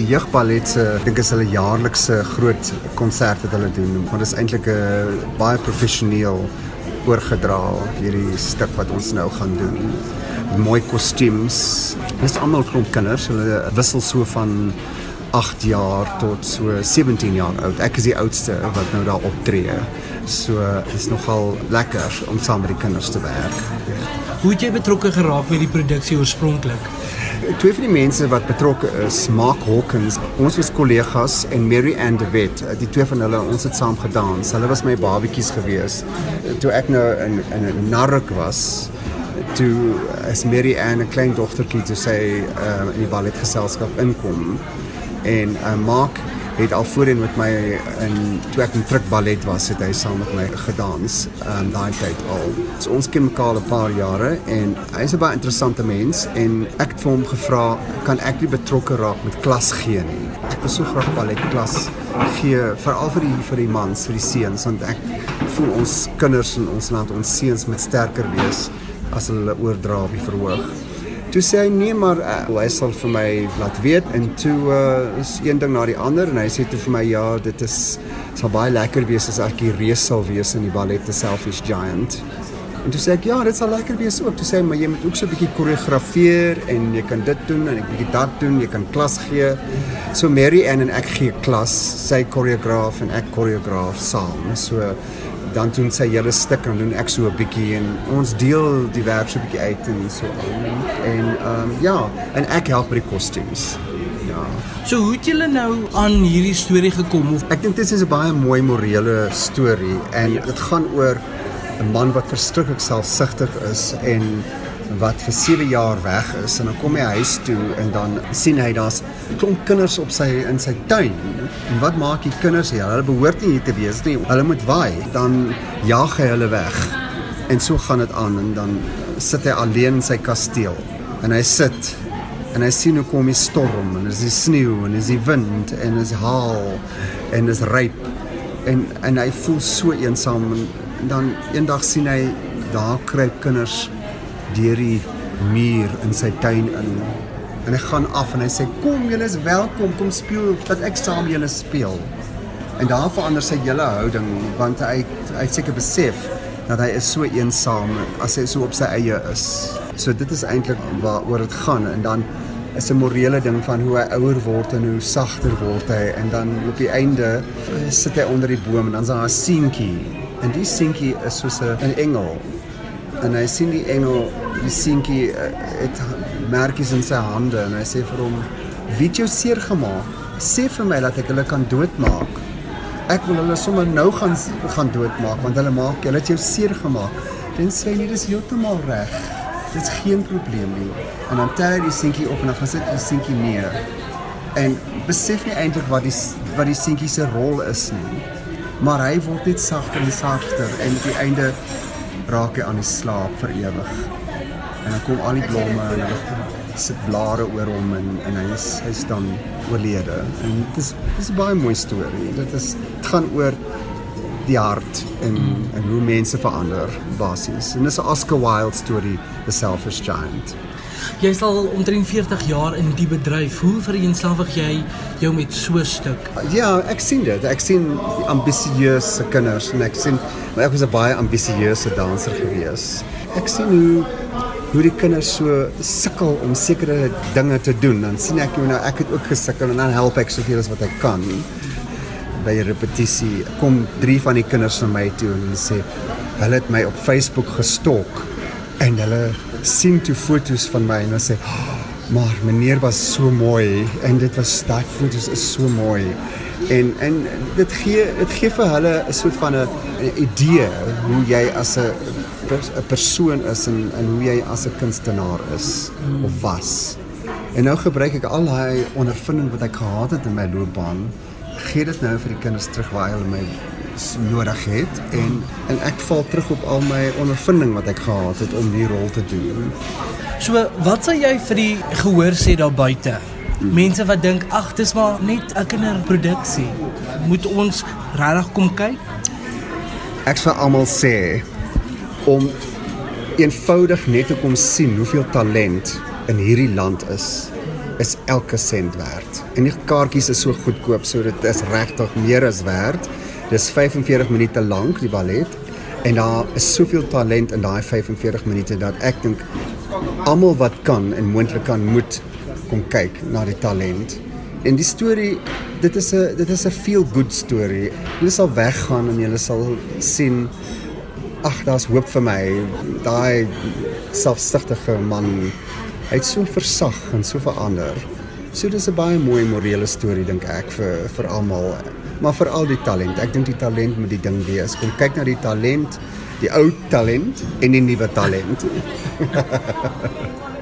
jeugballet se dink is hulle jaarlikse groot konsert wat hulle doen. Want dit is eintlik 'n baie professioneel oorgedra hierdie stuk wat ons nou gaan doen. Mooi kostuums. Dit is almal klomp kinders. Hulle wissel so van 8 jaar tot so 17 jaar oud. Ek is die oudste wat nou daar optree. So is nogal lekker om saam met die kinders te werk. Hoe het jy betrokke geraak met die produksie oorspronklik? Twee van die mense wat betrokke is, Mark Hawkins, ons was kollegas en Mary Ann de Wet, die twee van hulle, ons het saam gedans. Hulle was my babatjies gewees. Toe ek nou in in 'n narrik was, toe as Mary Ann 'n klein dogtertjie toe sy uh, in die balletgeselskap inkom en uh, Mark het al voorheen met my in toe ek in Truk Ballet was, het hy saam met my gedans um daai tyd al. So ons ken mekaar 'n paar jare en hy's 'n baie interessante mens en ek het vir hom gevra, kan ek nie betrokke raak met klas gee nie. Ek wil so graag ballet klas gee veral vir die vir die mans, vir die seuns want ek voel ons kinders in ons land, ons seuns moet sterker wees as hulle oordra op die verhoog. Toe sê hy nee maar uh, hy sal vir my laat weet en toe uh, is een ding na die ander en hy sê toe vir my ja dit is sal baie lekker wees as ek die reus sal wees in die ballet The Selfish Giant. En toe sê ek ja dit sal lekker wees ook. Toe sê hy maar jy moet ook so 'n bietjie koreografeer en jy kan dit doen en ek bietjie dat doen, jy kan klas gee. So Mary Ann en ek gee klas, sy koreograaf en ek koreograaf saam. So dan doen sy hele stuk en doen ek so 'n bietjie en ons deel die werk so 'n bietjie uit en so aan. En ehm um, ja, en ek help met die kostuums. Ja. So hoe het julle nou aan hierdie storie gekom of ek dink dit is 'n baie mooi morele storie en dit gaan oor 'n man wat verskriklik selfsugtig is en wat vir 7 jaar weg is en dan kom hy huis toe en dan sien hy daar's klomp kinders op sy in sy tuin. En wat maak die kinders hier? Hulle behoort nie hier te wees nie. Hulle moet waai. Dan jaag hy hulle weg. En so gaan dit aan en dan sit hy alleen in sy kasteel. En hy sit en hy sien hoe kom die storm en dis die sneeu en dis die wind en dis haal en dis ryp en en hy voel so eensaam en dan eendag sien hy daar kruip kinders deur die muur in sy tuin in. En hy gaan af en hy sê kom julle is welkom kom speel dat ek saam julle speel. En daar verander sy hele houding want hy hy seker besef dat hy is so eensaam as hy so op sy eie is. So dit is eintlik waaroor dit gaan en dan is 'n morele ding van hoe hy ouer word en hoe sagter word hy en dan op die einde sit hy onder die boom en dan is daar 'n seentjie en die seentjie is soos 'n engel en hy sien die engel die seentjie uh, het merkies in sy hande en hy sê vir hom wie het jou seer gemaak sê vir my dat ek hulle kan doodmaak. Ek wil hulle sommer nou gaan gaan doodmaak want hulle maak hulle het jou seer gemaak dan sê hy dis heeltemal reg. Dit's geen probleem nie. En dan tel hy die seentjie op en dan gaan sit die seentjie neer. En besef nie eintlik wat die wat die seentjie se rol is nie maar hy word net sagter en sagter en op die einde raak hy aan die slaap vir ewig. En dan kom al die blomme en hulle sit blare oor hom en en hy is hy staan oorlede. En dit is dis 'n baie mooi storie. Dit is dit gaan oor die hart en en hoe mense verander basies. En dis 'n Oscar Wilde storie, The Selfish Giant. Jy is al omtrent 40 jaar in die bedryf. Hoe vereenselwig jy jou met so 'n stuk? Ja, ek sien dit. Ek sien ambisieuse kinders en ek sien maar ek was 'n baie ambisieuse danser gewees. Ek sien hoe hoe die kinders so sukkel om sekere dinge te doen. Dan sien ek hoe nou ek het ook gesukkel en dan help ek soveel as wat ek kan. By repetisie kom drie van die kinders na my toe en sê hulle het my op Facebook gestalk en hulle sien toe foto's van my en hulle sê oh, maar meneer was so mooi en dit was daai foto's is so mooi en en dit gee dit gee vir hulle 'n soort van 'n idee hoe jy as 'n 'n persoon is en en hoe jy as 'n kunstenaar is mm. of was. En nou gebruik ek al daai ondervinding wat ek gehad het in my loopbaan, gee dit nou vir die kinders terug waar hulle my nodig het en en ek val terug op al my ondervinding wat ek gehad het om die rol te doen. So, wat sal jy vir die gehoor sê daar buite? mense wat dink ag dis maar net 'n kinderproduksie moet ons regtig kom kyk ek vir almal sê om eenvoudig net te kom sien hoeveel talent in hierdie land is is elke sent werd. En die kaartjies is so goedkoop, so dit is regtig meer as werd. Dis 45 minute lank die ballet en daar is soveel talent in daai 45 minute dat ek dink almal wat kan en moontlik kan moet kom kyk na die talent. En die storie, dit is 'n dit is 'n feel good storie. Jy sal weggaan en jy sal sien ag, daar's hoop vir my. Daai selfsugtige man, hy't so versag en so verander. So dis 'n baie mooi morele storie dink ek vir vir almal, maar vir al die talent. Ek dink die talent moet die ding wees. Kom kyk na die talent, die ou talent en die nuwe talent.